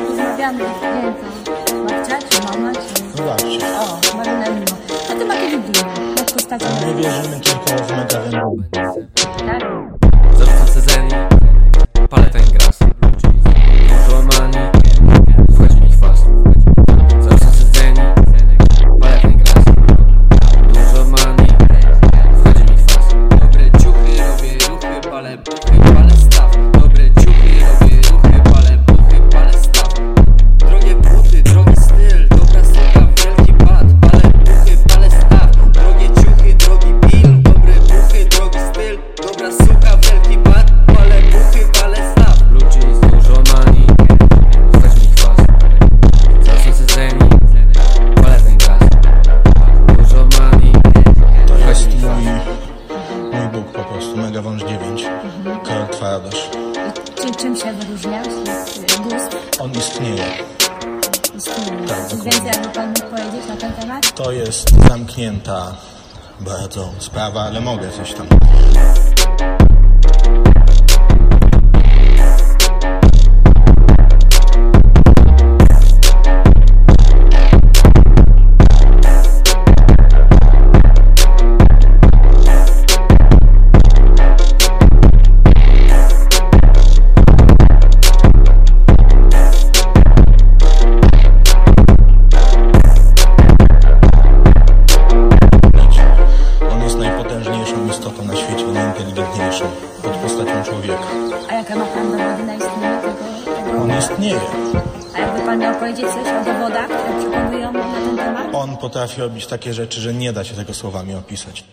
Rozmawiamy, nie wiem to. Babcia czy mama czy... Zobaczcie. O, Marina Mimo. A ty macie Biblię. Jak postacie Nie wierzymy tylko w mega tak? Zarzucam sezeni, Mega wąż 9. Karol Twardesz. I czy, czym się wyróżnia? Gust? On istnieje. Istnieje. Tak, dokładnie. więcej jakby pan mógł powiedzieć na ten temat? To jest zamknięta bardzo sprawa, ale mogę coś tam. Istotą na świecie, najinteligentniejszą pod postacią człowieka. A jakie ma pan dowody na istnienie tego? tego? On istnieje. A jakby pan miał powiedzieć coś o dowodach, które przekonują na ten temat? On potrafi robić takie rzeczy, że nie da się tego słowami opisać.